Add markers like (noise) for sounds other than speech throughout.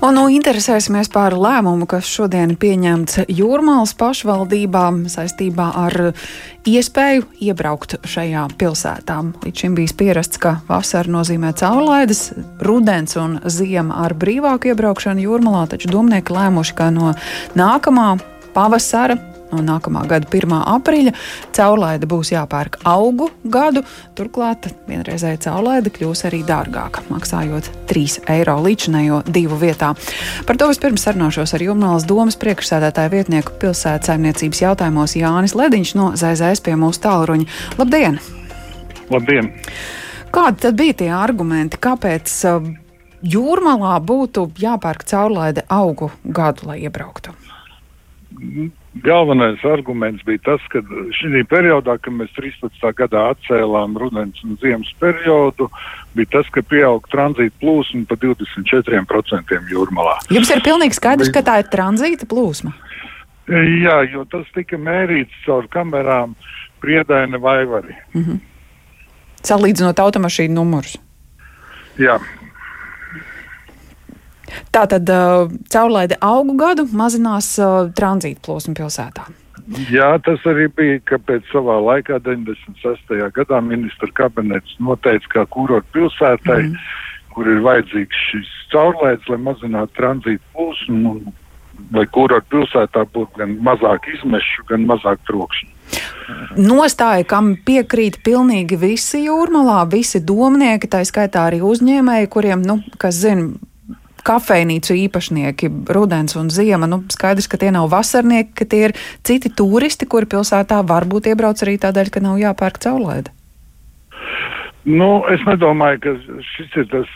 Un nu interesēsimies par lēmumu, kas šodien pieņemts Jūrmālas pašvaldībā saistībā ar iespēju iebraukt šajā pilsētā. Līdz šim bijis pierasts, ka vasara nozīmē caurlaides, rudens un ziema ar brīvāku iebraukšanu Jūrmalā, taču domnieki lēmuši, ka no nākamā pavasara no nākamā gada 1. aprīļa caurlaide būs jāpērk augu gadu. Turklāt vienreizēja caurlaide kļūs arī dārgāka, maksājot 3 eiro līdzinējo divu vietā. Par to vispirms sarunāšos ar Jumnālas domas priekšsēdētāju vietnieku pilsētas saimniecības jautājumos Jānis Lediņš no ZZS pie mūsu tālruņa. Labdien! Labdien! Kādi tad bija tie argumenti, kāpēc uh, jūrmalā būtu jāpērk caurlaide augu gadu, lai iebrauktu? Galvenais arguments bija tas, ka šī periodā, kad mēs 13. gadā atcēlām rudens un ziemas periodu, bija tas, ka pieauga tranzīta plūsma pa 24% jūrmalā. Jums ir pilnīgi skaidrs, ka tā ir tranzīta plūsma? Jā, jo tas tika mērīts caur kamerām Priedaina vaivari. Mm -hmm. Salīdzinot automašīnu numurus. Jā, Tātad uh, caurlaide augu gadu mazinās uh, tranzīta plosmu pilsētā. Jā, tas arī bija, kāpēc savā laikā, 96. gadā, ministra kabinets noteica, kā kurort pilsētai, mm. kur ir vajadzīgs šis caurlaids, lai mazinātu tranzītu plūsmu, lai kurort pilsētā būtu gan mazāk izmešu, gan mazāk trokšņu. Nostāja, kam piekrīt pilnīgi visi jūrmalā, visi domnieki, tā skaitā arī uzņēmēji, kuriem, nu, kas zina, kafejnīcu īpašnieki, rudens un ziema. Nu, skaidrs, ka tie nav vasarnieki, ka tie ir citi turisti, kuri pilsētā varbūt iebrauc arī tādēļ, ka nav jāpērk caurlaide. Nu, es nedomāju, ka šis ir tas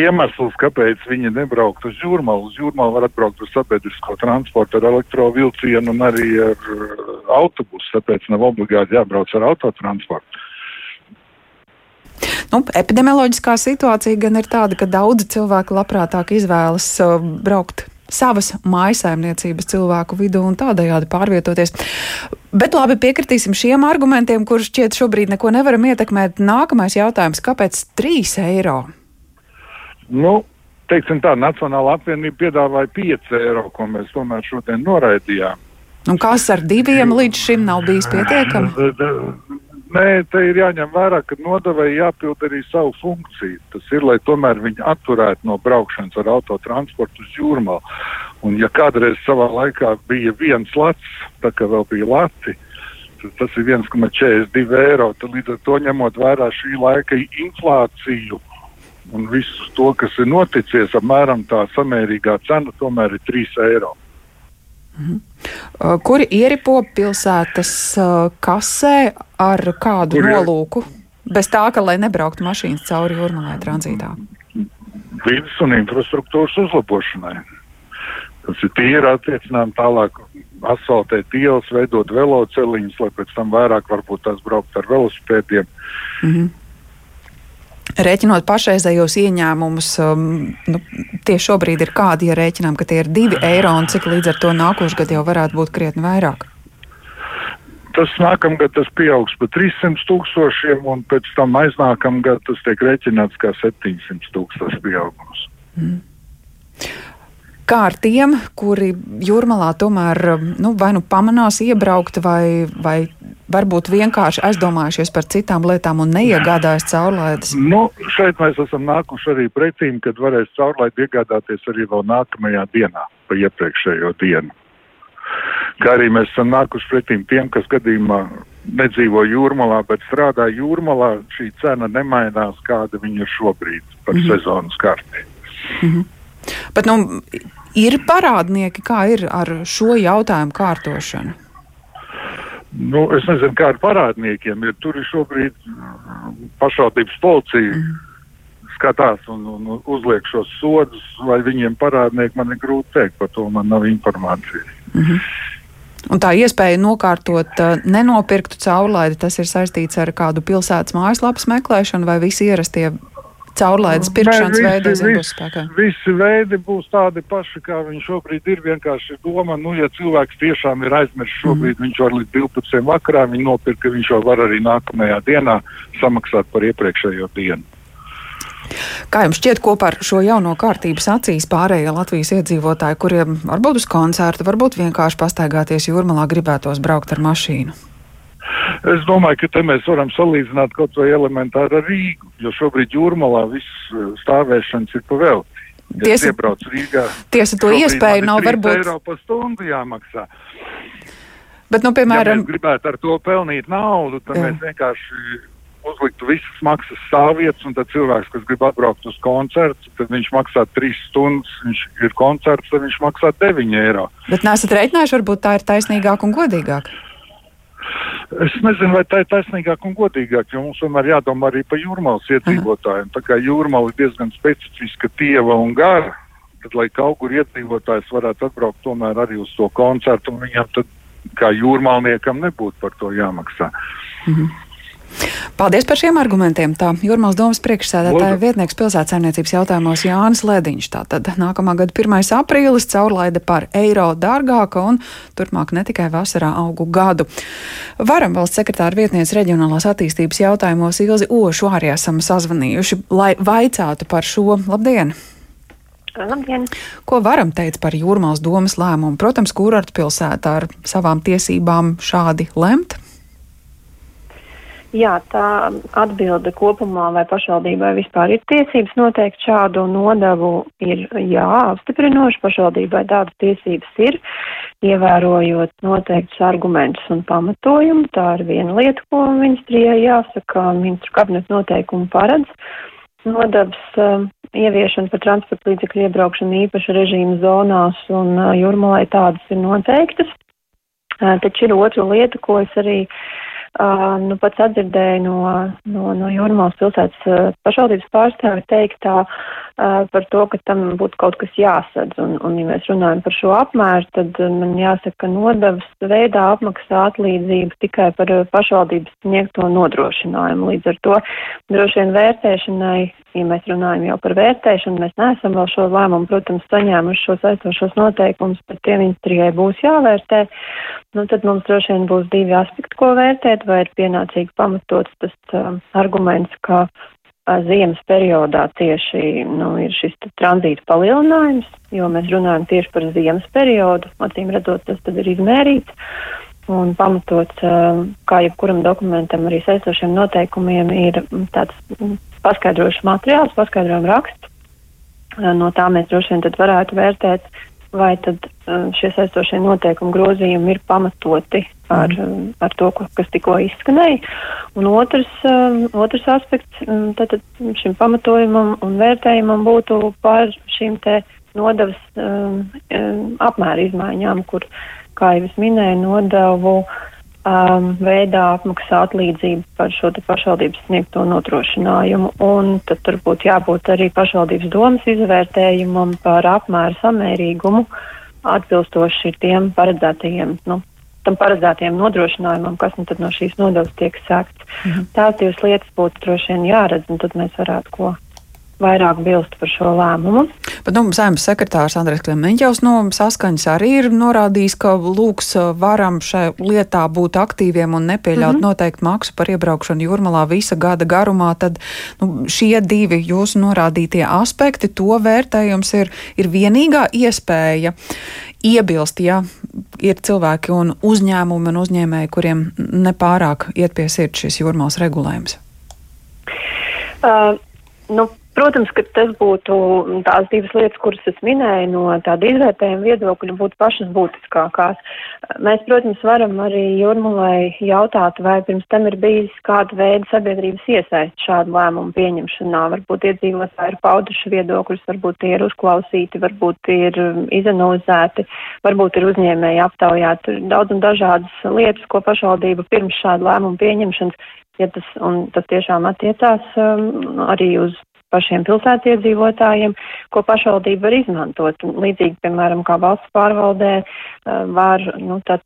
iemesls, kāpēc viņi nebrauktu uz jūrmālu. Uz jūrmālu var atbraukt ar sabiedrisko transportu, ar elektrovilcienu un arī ar autobusu, tāpēc nav obligāti jābrauc ar autotransportu. Nu, epidemioloģiskā situācija gan ir tāda, ka daudzi cilvēki labprātāk izvēlas uh, braukt savas mājsaimniecības cilvēku vidū un tādējādi pārvietoties. Bet labi, piekritīsim šiem argumentiem, kurus šķiet šobrīd neko nevaram ietekmēt. Nākamais jautājums - kāpēc 3 eiro? Nu, teiksim tā, Nacionāla apvienība piedāvāja 5 eiro, ko mēs tomēr šodien noraidījām. Un kas ar diviem līdz šim nav bijis pietiekami? (laughs) Nē, te ir jāņem vērā, ka nodevēji jāpild arī savu funkciju. Tas ir, lai tomēr viņi atturētu no braukšanas ar autotransportu uz jūrmā. Un ja kādreiz savā laikā bija viens lats, tā kā vēl bija lati, tas ir 1,42 eiro, tad līdz ar to ņemot vērā šī laika inflāciju un visu to, kas ir noticies, apmēram tā samērīgā cena tomēr ir 3 eiro. Mhm. Kuri ieripo pilsētas uh, kasē ar kādu Kur nolūku? Bez tā, ka lai nebrauktu mašīnas cauri jūrmalai tranzītā. Vides un infrastruktūras uzlabošanai. Tas ir tīri attiecinām tālāk asfaltēt ielas, veidot veloceliņus, lai pēc tam vairāk varbūt tās braukt ar velosipēdiem. Mm -hmm. Rēķinot pašreizējos ieņēmumus, um, nu, tie šobrīd ir kādi, ja rēķinām, ka tie ir divi eiro un cik līdz ar to nākošais gads jau varētu būt krietni vairāk? Tas nākamgad tas pieaugs par 300 tūkstošiem, un pēc tam aiznākamgad tas tiek rēķināts kā 700 tūkstoši pieaugums. Mm. Kā ar tiem, kuri jūrmalā tomēr nu, vai nu pamanās iebraukt, vai, vai varbūt vienkārši aizdomājušies par citām lietām un neiegādājas caurlaides? Nu, šeit mēs esam nākuši arī pretīm, kad varēs caurlaidi iegādāties arī vēl nākamajā dienā, pa iepriekšējo dienu. Kā arī mēs esam nākuši pretīm tiem, kas gadījumā nedzīvo jūrmalā, bet strādā jūrmalā, šī cena nemainās, kāda viņa ir šobrīd par mm -hmm. sezonas karti. Mm -hmm. Bet, nu, ir parādnieki, kā ir ar šo jautājumu kārtošanu? Nu, es nezinu, kā ar parādniekiem ir. Tur ir šobrīd mm, pašvaldības policija. Mm. Skatās un, un uzliek šos sodus, vai viņiem parādnieki man ir grūti teikt, par to man nav informācijas. Mm -hmm. Un tā iespēja nokārtot uh, nenopirktu caurlaidi, tas ir saistīts ar kādu pilsētas mājaslapas meklēšanu vai visi ierastie caurlaides pirkšanas Nē, veidi visi, būs spēkā? Visi veidi būs tādi paši, kā viņi šobrīd ir. Vienkārši doma, nu, ja cilvēks tiešām ir aizmirsis šobrīd, mm. viņš var līdz 12. vakarā viņu nopirkt, ka viņš jau var arī nākamajā dienā samaksāt par iepriekšējo dienu. Kā jums šķiet, ko par šo jauno kārtību sacīs pārējie Latvijas iedzīvotāji, kuriem varbūt uz koncertu, varbūt vienkārši pastaigāties jūrmalā gribētos braukt ar mašīnu? Es domāju, ka te mēs varam salīdzināt kaut vai elementāri ar Rīgu, jo šobrīd jūrmalā viss eh, stāvēšanas ir pavēlts. Ja tiesa, Rīgā, tiesa to iespēju nav varbūt. eiro pa stundu jāmaksā. Bet, nu, piemēram, ja gribētu ar to pelnīt naudu, tad jā. mēs vienkārši uzliktu visas maksas stāvvietas, un tad cilvēks, kas grib atbraukt uz koncertu, tad viņš maksā 3 stundas, viņš ir koncerts, tad viņš maksā 9 eiro. Bet nesat reiķinājuši, varbūt tā ir taisnīgāk un godīgāk? Es nezinu, vai tā ir taisnīgāk un godīgāk, jo mums tomēr jādomā arī par jūrmālas iedzīvotājiem. Tā kā jūrmāla ir diezgan specifiska tieva un gara, tad, lai kaut kur iedzīvotājs varētu atbraukt tomēr arī uz to koncertu, un viņam tad kā jūrmālniekam nebūtu par to jāmaksā. Mm -hmm. Paldies par šiem argumentiem. Tā Jurmāls domas priekšsēdētāja vietnieks pilsētsaimniecības jautājumos Jānis Lediņš. Tātad nākamā gada 1. aprīlis caurlaide par eiro dārgāka un turpmāk ne tikai vasarā augu gadu. Varam valsts sekretāra vietniece reģionālās attīstības jautājumos Ilzi Ošu arī esam sazvanījuši, lai vaicātu par šo. Labdien! Labdien. Ko varam teikt par Jūrmālas domas lēmumu? Protams, kurortu pilsētā ar savām tiesībām šādi lemt? Jā, tā atbilde kopumā, vai pašvaldībai vispār ir tiesības noteikt šādu nodevu, ir jā, apstiprinoši. Pašvaldībai tādas tiesības ir, ievērojot noteiktus argumentus un pamatojumu. Tā ir viena lieta, ko ministrijai jāsaka, ministru kabinetu noteikumu paredz. Nodevs uh, ieviešana par transporta līdzekļu iebraukšanu īpaša režīma zonās un uh, jūrmalai tādas ir noteiktas. Uh, taču ir otra lieta, ko es arī uh, Uh, nu, pats atdzirdēju no, no, no Jūrmālas pilsētas uh, pašvaldības pārstāvi teiktā par to, ka tam būtu kaut kas jāsadz. Un, un, ja mēs runājam par šo apmēru, tad man jāsaka, ka nodevas veidā apmaksā atlīdzību tikai par pašvaldības sniegto nodrošinājumu. Līdz ar to droši vien vērtēšanai, ja mēs runājam jau par vērtēšanu, mēs neesam vēl šo lēmumu, protams, saņēmuši šos aizstošos noteikumus, bet tie ministrijai būs jāvērtē. Nu, tad mums droši vien būs divi aspekti, ko vērtēt vai ir pienācīgi pamatots tas uh, arguments, ka ziemas periodā tieši nu, ir šis tranzīta palielinājums, jo mēs runājam tieši par ziemas periodu, acīm redzot, tas tad ir izmērīts. Un pamatots, kā jebkuram dokumentam, arī saistošiem noteikumiem, ir tāds paskaidrošs materiāls, paskaidrojuma raksts. No tā mēs droši vien varētu vērtēt, vai tad uh, šie saistošie noteikumi grozījumi ir pamatoti ar, mm. ar to, kas tikko izskanēja. Un otrs, um, otrs aspekts tātad šim pamatojumam un vērtējumam būtu par šīm te nodevas um, apmēra izmaiņām, kur, kā jau es minēju, nodevu um, veidā apmaksā atlīdzību par šo pašvaldības sniegto nodrošinājumu. Un tad tur būtu jābūt arī pašvaldības domas izvērtējumam par apmēru samērīgumu atbilstoši tiem paredzētajiem nu, tam paredzētajiem nodrošinājumam, kas nu no šīs nodevas tiek sākts. Mhm. Tās divas lietas būtu droši vien jāredz, un tad mēs varētu ko vairāk bilst par šo lēmumu. Bet nu, saimnes sekretārs Andrēs Klemeņģevs no saskaņas arī ir norādījis, ka lūgs varam šai lietā būt aktīviem un nepieļaut mm -hmm. noteikti maksu par iebraukšanu jūrmalā visa gada garumā. Tad nu, šie divi jūsu norādītie aspekti, to vērtējums ir, ir vienīgā iespēja iebilst, ja ir cilvēki un uzņēmumi un uzņēmēji, kuriem nepārāk iet pie sirds šis jūrmālas regulējums? Uh, nu, Protams, ka tas būtu tās divas lietas, kuras es minēju no tāda izvērtējuma viedokļa, būtu pašas būtiskākās. Mēs, protams, varam arī Jurmulai jautāt, vai pirms tam ir bijis kāda veida sabiedrības iesaist šādu lēmumu pieņemšanā. Varbūt iedzīvotāji ir pauduši viedokļus, varbūt tie ir uzklausīti, varbūt ir izanalizēti, varbūt ir uzņēmēji aptaujāti. Ir daudz un dažādas lietas, ko pašvaldība pirms šādu lēmumu pieņemšanas ja tas, un tas tiešām attiecās um, arī uz pašiem pilsētiedzīvotājiem, ko pašvaldība var izmantot. Līdzīgi, piemēram, kā valsts pārvaldē eh, var, nu, tad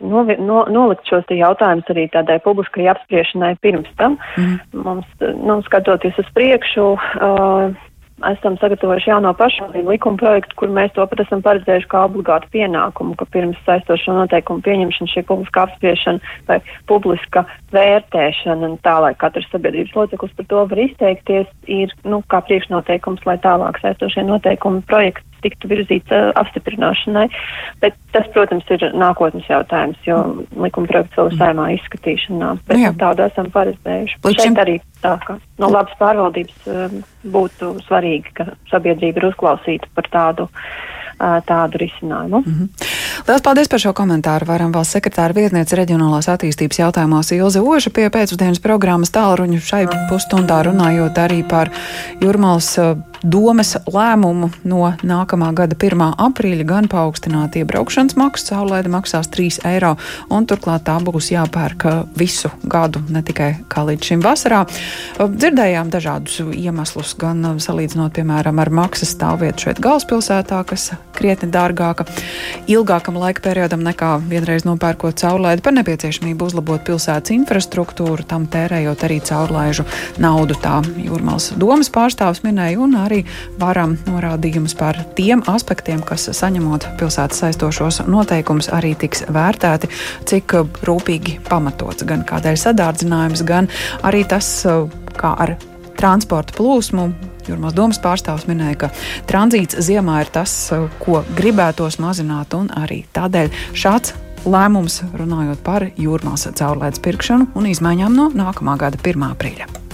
no, no, nolikt šos jautājumus arī tādai publiskai apspriešanai pirms tam. Mm. Mums, nu, skatoties uz priekšu, uh, esam sagatavojuši jauno pašvaldību likuma projektu, kur mēs to pat esam paredzējuši kā obligātu pienākumu, ka pirms saistošo noteikumu pieņemšana šī publiska apspriešana vai publiska vērtēšana un tā, lai katrs sabiedrības loceklis par to var izteikties, ir, nu, kā priekšnoteikums, lai tālāk saistošie noteikumi projekti tiktu virzīts uh, apstiprināšanai. Bet tas, protams, ir nākotnes jautājums, jo likuma projekts vēl ir saimā izskatīšanā. Bet nu, tādu esam paredzējuši. Līdz šim arī tā, ka no labas pārvaldības uh, būtu svarīgi, ka sabiedrība ir uzklausīta par tādu tādu risinājumu. Mm -hmm. Lielas paldies par šo komentāru. Varam valsts sekretāra vietniece reģionālās attīstības jautājumos Ilze Oša pie pēcpusdienas programmas tālruņu šai pusstundā runājot arī par Jurmals domas lēmumu no nākamā gada 1. aprīļa gan paaugstināt iebraukšanas maksu, caurlaide maksās 3 eiro, un turklāt tā būs jāpērk visu gadu, ne tikai kā līdz šim vasarā. Dzirdējām dažādus iemeslus, gan salīdzinot, piemēram, ar maksas stāvvietu šeit galvaspilsētā, kas krietni dārgāka, ilgākam laika periodam nekā vienreiz nopērkot caurlaidi par nepieciešamību uzlabot pilsētas infrastruktūru, tam tērējot arī caurlaižu naudu. Tā Jūrmals domas pārstāvs minēja un arī varam norādījumus par tiem aspektiem, kas saņemot pilsētas saistošos noteikumus arī tiks vērtēti, cik rūpīgi pamatots gan kādēļ sadārdzinājums, gan arī tas, kā ar transporta plūsmu Jūrmās domas pārstāvs minēja, ka tranzīts ziemā ir tas, ko gribētos mazināt, un arī tādēļ šāds lēmums runājot par jūrmās caurlaides pirkšanu un izmaiņām no nākamā gada 1. aprīļa.